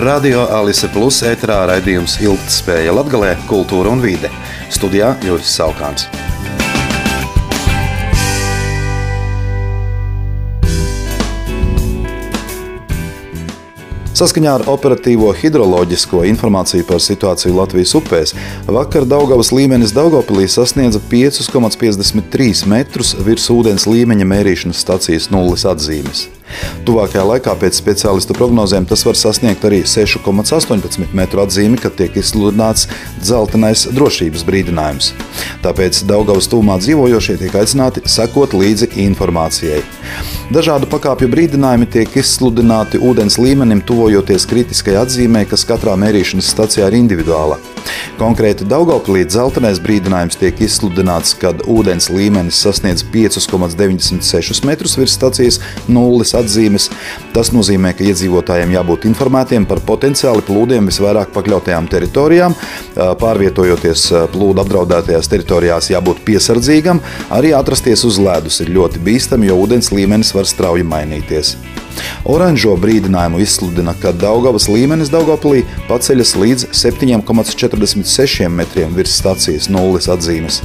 Radio Alise Plus ēterā raidījums Ilgtspēja Latgalē, kultūra un vide. Studijā Juris Saukāns. Saskaņā ar operatīvo hidroloģisko informāciju par situāciju Latvijas upēs, vakar Daugavas līmenis Daugopilī sasniedza 5,53 metrus virs ūdens līmeņa mērīšanas stacijas nulles atzīmes. Tuvākajā laikā pēc speciālistu prognozēm tas var sasniegt arī 6,18 metru atzīmi, kad tiek izsludināts dzeltenais drošības brīdinājums. Tāpēc Daugavas tūmā dzīvojošie tiek aicināti sekot līdzi informācijai. Dažādu pakāpju brīdinājumi tiek izsludināti ūdens līmenim, tuvojoties kritiskai atzīmē, kas katrā mērīšanas stacijā ir individuāla. Konkrēti Daugopilī dzeltenais brīdinājums tiek izsludināts, kad ūdens līmenis sasniedz 5,96 metrus virs stacijas nulles atzīmes. Tas nozīmē, ka iedzīvotājiem jābūt informētiem par potenciāli plūdiem visvairāk pakļautajām teritorijām. Pārvietojoties plūdu apdraudētajās teritorijās, jābūt piesardzīgam. Arī atrasties uz ledus ir ļoti bīstami, jo ūdens līmenis var strauji mainīties. Oranžo brīdinājumu izsludina, ka Daugavas līmenis Daugavpilī paceļas līdz 7,46 metriem virs stacijas nulles atzīmes.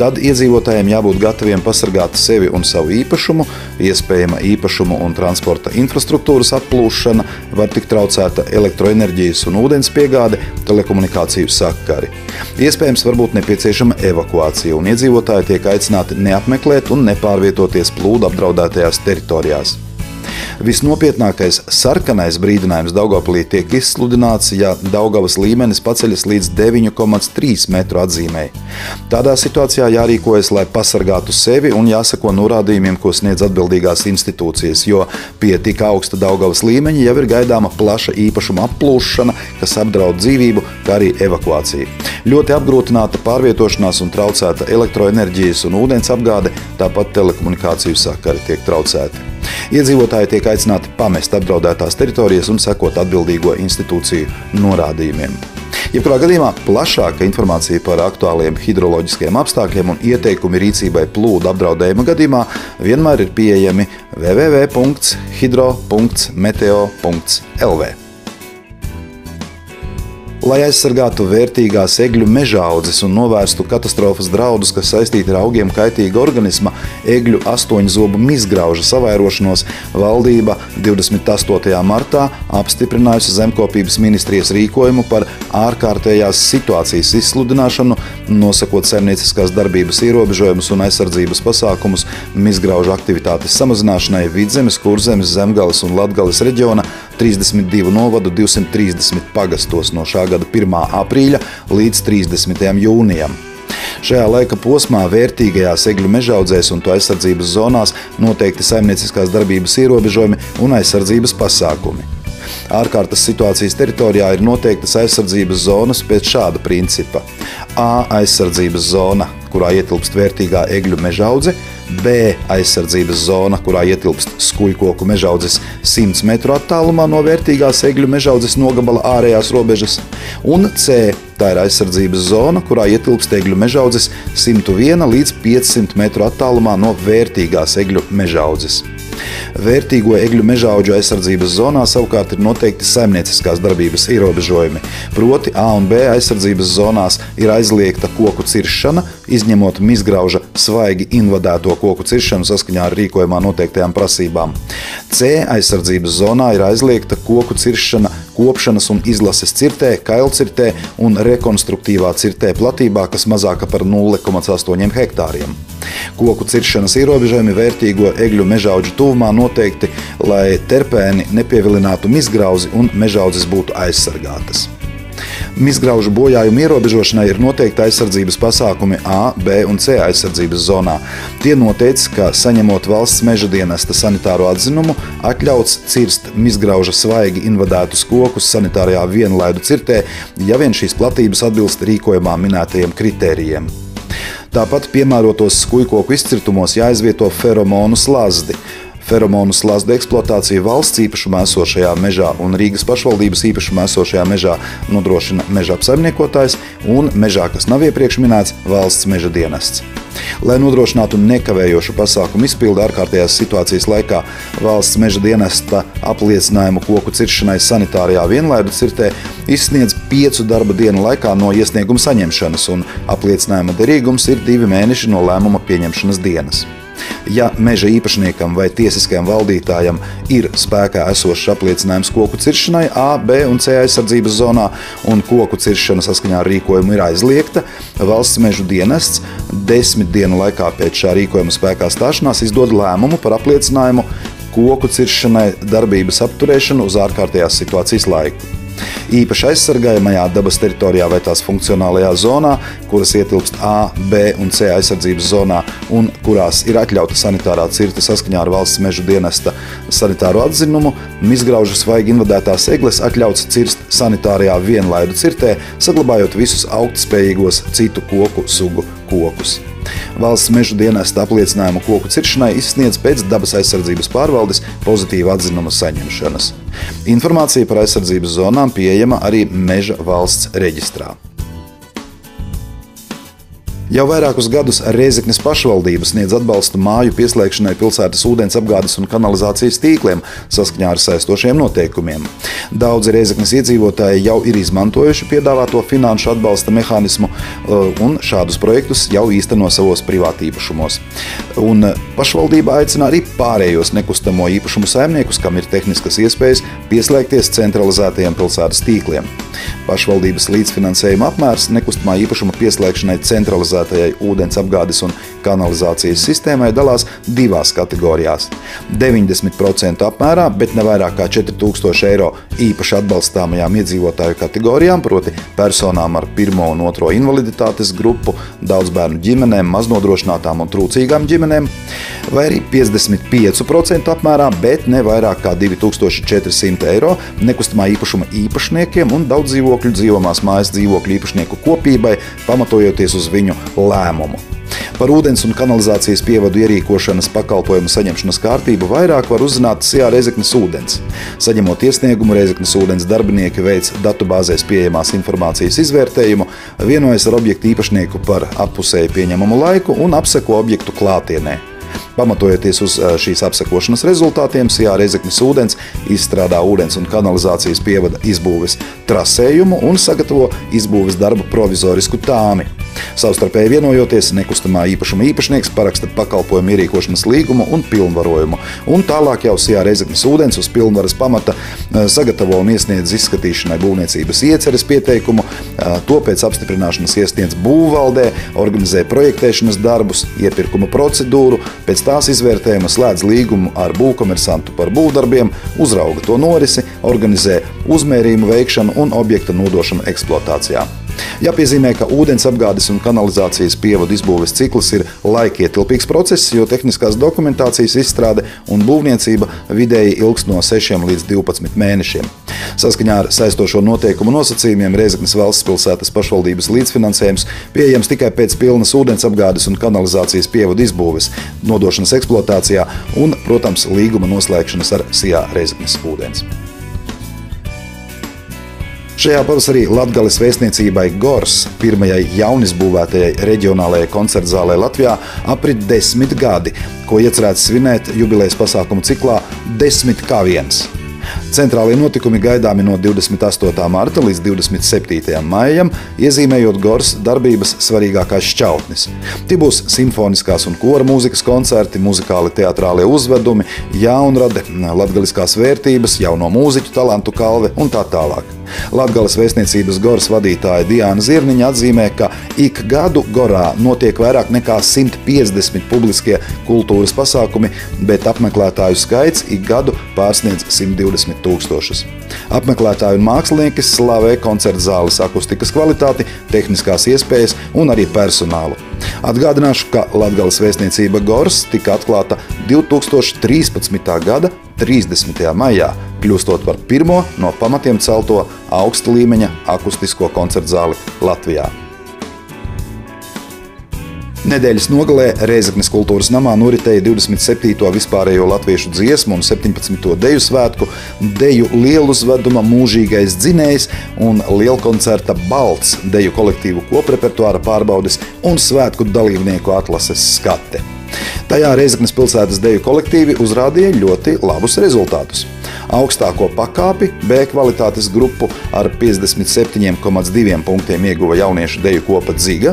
Tad iedzīvotājiem jābūt gataviem pasargāt sevi un savu īpašumu, iespējama īpašumu un transporta infrastruktūras atplūšana, var tikt traucēta elektroenerģijas un ūdens piegāde, telekomunikāciju sakari. Iespējams, var būt nepieciešama evakuācija, un iedzīvotāji tiek aicināti neapmeklēt un nepārvietoties plūdu apdraudētajās teritorijās. Visnopietnākais sarkanais brīdinājums Daugopilī tiek izsludināts, ja Daugavas līmenis paceļas līdz 9,3 metru atzīmē. Tādā situācijā jārīkojas, lai pasargātu sevi un jāsako norādījumiem, ko sniedz atbildīgās institūcijas, jo pie tik augsta Daugavas līmeņa jau ir gaidāma plaša īpašuma applūšana, kas apdraud dzīvību, kā arī evakuācija. Ļoti apgrūtināta pārvietošanās un traucēta elektroenerģijas un ūdens apgāde, tāpat telekomunikāciju sakari tiek traucēti. Iedzīvotāji tiek aicināti pamest apdraudētās teritorijas un sekot atbildīgo institūciju norādījumiem. Jebkurā gadījumā plašāka informācija par aktuāliem hidroloģiskiem apstākļiem un ieteikumi rīcībai plūdu apdraudējuma gadījumā vienmēr ir pieejami www.hidro.meteo.lv. Lai aizsargātu vērtīgās egļu mežaudzes un novērstu katastrofas draudus, kas saistīti ar augiem kaitīga organisma, egļu astoņzobu mizgrauža savairošanos, valdība 28. martā apstiprinājusi zemkopības ministrijas rīkojumu par ārkārtējās situācijas izsludināšanu, nosakot saimnieciskās darbības ierobežojumus un aizsardzības pasākumus mizgrauža aktivitātes samazināšanai Vidzemes, Kurzemes, Zemgales un Latgales reģiona 32 novadu 230 pagastos no šā gada 1. aprīļa līdz 30. jūnijam. Šajā laika posmā vērtīgajās egļu mežaudzēs un to aizsardzības zonās noteikti saimnieciskās darbības ierobežojumi un aizsardzības pasākumi. Ārkārtas situācijas teritorijā ir noteiktas aizsardzības zonas pēc šāda principa. A aizsardzības zona, kurā ietilpst vērtīgā egļu mežaudze, B aizsardzības zona, kurā ietilpst skujkoku mežaudzes 100 metru attālumā no vērtīgās egļu mežaudzes nogabala ārējās robežas, un C tā ir aizsardzības zona, kurā ietilpst egļu mežaudzes 101 līdz 500 metru attālumā no vērtīgās egļu mežaudzes. Vērtīgo egļu mežaudžu aizsardzības zonā savukārt ir noteikti saimnieciskās darbības ierobežojumi. Proti A un B aizsardzības zonās ir aizliegta koku ciršana, izņemot mizgrauža svaigi invadēto koku ciršanu saskaņā ar rīkojumā noteiktajām prasībām. C aizsardzības zonā ir aizliegta koku ciršana kopšanas un izlases cirtē, kailcirtē un rekonstruktīvā cirtē platībā, kas mazāka par 0,8 hektāriem. Koku ciršanas ierobežojumi vērtīgo egļu mežaudžu tuvumā noteikti, lai terpēni nepievilinātu mizgrauzi un mežaudzes būtu aizsargātas. Mizgraužu bojājumu ierobežošanai ir noteikti aizsardzības pasākumi A, B un C aizsardzības zonā. Tie noteica, ka saņemot valsts meža dienesta sanitāro atzinumu, atļauts cirst mizgrauža svaigi invadētus kokus sanitārajā vienlaidu cirtē, ja vien šīs platības atbilst rīkojumā minētajiem kritērijiem. Tāpat piemērotos skujkoku izcirtumos jāizvieto feromonu slazdi. Feromonu slazdu eksploatācija valsts īpašumā esošajā mežā un Rīgas pašvaldības īpašumā esošajā mežā nodrošina meža apsaimniekotājs un mežā, kas nav iepriekš minēts, valsts meža dienests. Lai nodrošinātu nekavējošu pasākumu izpildi ārkārtējās situācijas laikā, valsts meža dienesta apliecinājumu koku ciršanai sanitārijā vienlaidu cirtē izsniedz piecu darba dienu laikā no iesnieguma saņemšanas, un apliecinājuma derīgums ir divi mēneši no lēmuma pieņemšanas dienas. Ja meža īpašniekam vai tiesiskajam valdītājam ir spēkā esošs apliecinājums koku ciršanai A, B un C aizsardzības zonā un koku ciršana saskaņā ar rīkojumu ir aizliegta, valsts mežu dienests desmit dienu laikā pēc šā rīkojuma spēkā stāšanās izdod lēmumu par apliecinājumu koku ciršanai darbības apturēšanu uz ārkārtējās situācijas laiku īpaši aizsargājamajā dabas teritorijā vai tās funkcionālajā zonā, kuras ietilpst A, B un C aizsardzības zonā un kurās ir atļauta sanitārā cirta saskaņā ar valsts mežu dienesta sanitāro atzinumu, izgraužas vai invadētās egles atļauts cirst sanitārijā vienlaidu cirtē, saglabājot visus augtspējīgos citu koku sugu kokus. Valsts meža dienesta apliecinājumu koku ciršanai izsniedz pēc dabas aizsardzības pārvaldes pozitīva atzinuma saņemšanas. Informācija par aizsardzības zonām pieejama arī Meža valsts reģistrā. Jau vairākus gadus Reizeknas pašvaldība sniedz atbalstu māju pieslēgšanai pilsētas ūdens apgādes un kanalizācijas tīkliem saskaņā ar saistošiem noteikumiem. Daudzi Reizeknas iedzīvotāji jau ir izmantojuši piedāvāto finanšu atbalsta mehānismu uh, un šādus projektus jau īsteno savos privātīpašumos. Un pašvaldība aicina arī pārējos nekustamo īpašumu saimniekus, kam ir tehniskas iespējas, pieslēgties centralizētajiem pilsētas tīkliem. Pašvaldības līdzfinansējuma apmērs nekustamā īpašuma pieslēgšanai centralizētajai ūdens apgādes un kanalizācijas sistēmai dalās divās kategorijās - 90% apmērā, bet ne vairāk kā 4000 eiro īpaši atbalstāmajām iedzīvotāju kategorijām, proti personām ar pirmo un otro invaliditātes grupu, daudzbērnu ģimenēm, maznodrošinātām un trūcīgām ģimenēm, vai arī 55% apmērā, bet ne vairāk kā 2400 eiro nekustamā īpašuma īpašniekiem un daudz dzīvokļu dzīvamās mājas dzīvokļu īpašnieku kopībai, pamatojoties uz viņu lēmumu. Par ūdens un kanalizācijas pievadu ierīkošanas pakalpojumu saņemšanas kārtību vairāk var uzzināt SIA Reizeknas ūdens. Saņemot iesniegumu, Reizeknas ūdens darbinieki veic datubāzēs pieejamās informācijas izvērtējumu, vienojas ar objektu īpašnieku par appusēju pieņemamu laiku un apseko objektu klātienē. Pamatojoties uz šīs apsekošanas rezultātiem, Sijā Reizeknis ūdens izstrādā ūdens un kanalizācijas pievada izbūves trasējumu un sagatavo izbūves darbu provizorisku tāmi. Savstarpēji vienojoties, nekustamā īpašuma īpašnieks paraksta pakalpojumu ierīkošanas līgumu un pilnvarojumu, un tālāk jau Sijā Reizeknis ūdens uz pilnvaras pamata sagatavo un iesniedz izskatīšanai būvniecības ieceres pieteikumu, to pēc apstiprināšanas iesniedz būvvaldē, organizē projektēšanas darbus, iepirkuma procedūru, pēc tās izvērtējuma slēdz līgumu ar būvkomersantu par būvdarbiem, uzrauga to norisi, organizē uzmērījumu veikšanu un objekta nodošanu eksploatācijā. Jāpiezīmē, ka ūdens apgādes un kanalizācijas pievadu izbūves cikls ir laikietilpīgs process, jo tehniskās dokumentācijas izstrāde un būvniecība vidēji ilgs no 6 līdz 12 mēnešiem. Saskaņā ar saistošo noteikumu nosacījumiem Reizeknas valsts pilsētas pašvaldības līdzfinansējums pieejams tikai pēc pilnas ūdens apgādes un kanalizācijas pievadu izbūves, nodošanas eksploatācijā un, protams, līguma noslēgšanas ar Sijā Reizeknas ūdens. Šajā pavasarī Latvijas vēstniecībai Gors, pirmajai jaunizbūvētajai reģionālajai koncertzālē Latvijā, aprit desmit gadi, ko iecerēts svinēt jubilejas pasākumu ciklā Desmit kā viens. Centrālie notikumi gaidāmi no 28. marta līdz 27. maijam, iezīmējot Gors darbības svarīgākās šķautnes. Tie būs simfoniskās un kora mūzikas koncerti, muzikāli teatrālie uzvedumi, jaunrade, latgaliskās vērtības, jauno mūziķu talantu kalve un tā tālāk. Latvijas vēstniecības Goras vadītāja Diana Zirniņa atzīmē, ka ik gadu Gorā notiek vairāk nekā 150 publiskie kultūras pasākumi, bet apmeklētāju skaits ik gadu pārsniedz 120 tūkstošus. Apmeklētāji un mākslinieki slavē koncerta zāles akustikas kvalitāti, tehniskās iespējas un arī personālu. Atgādināšu, ka Latvijas vēstniecība Gors tika atklāta 2013. gada 30. maijā, kļūstot par pirmo no pamatiem celto augsta līmeņa akustisko koncertu zāli Latvijā. Nedēļas nogalē Reizeknas kultūras namā noritēja 27. vispārējo latviešu dziesmu un 17. deju svētku, deju lieluzveduma mūžīgais dzinējs un lielkoncerta balts deju kolektīvu koprepertuāra pārbaudes un svētku dalībnieku atlases skate. Tajā Reizeknas pilsētas deju kolektīvi uzrādīja ļoti labus rezultātus. Augstāko pakāpi B kvalitātes grupu ar 57,2 punktiem ieguva jauniešu deju kopa Dziga,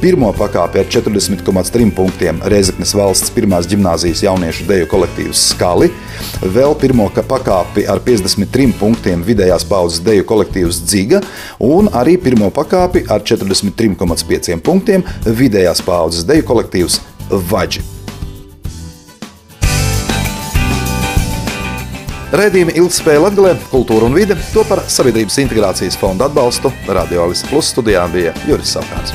pirmo pakāpi ar 40,3 punktiem Reizeknas valsts pirmās ģimnāzijas jauniešu deju kolektīvs Skali, vēl pirmo pakāpi ar 53 punktiem vidējās paudzes deju kolektīvs Dziga un arī pirmo pakāpi ar 43,5 punktiem vidējās paudzes deju kolektīvs Vaģi. Raidījumi Ilgspēja Latvijā, Kultūra un Vide to par Sabiedrības integrācijas fonda atbalstu Radio Alisa Plus studijā bija Juris Saukāns.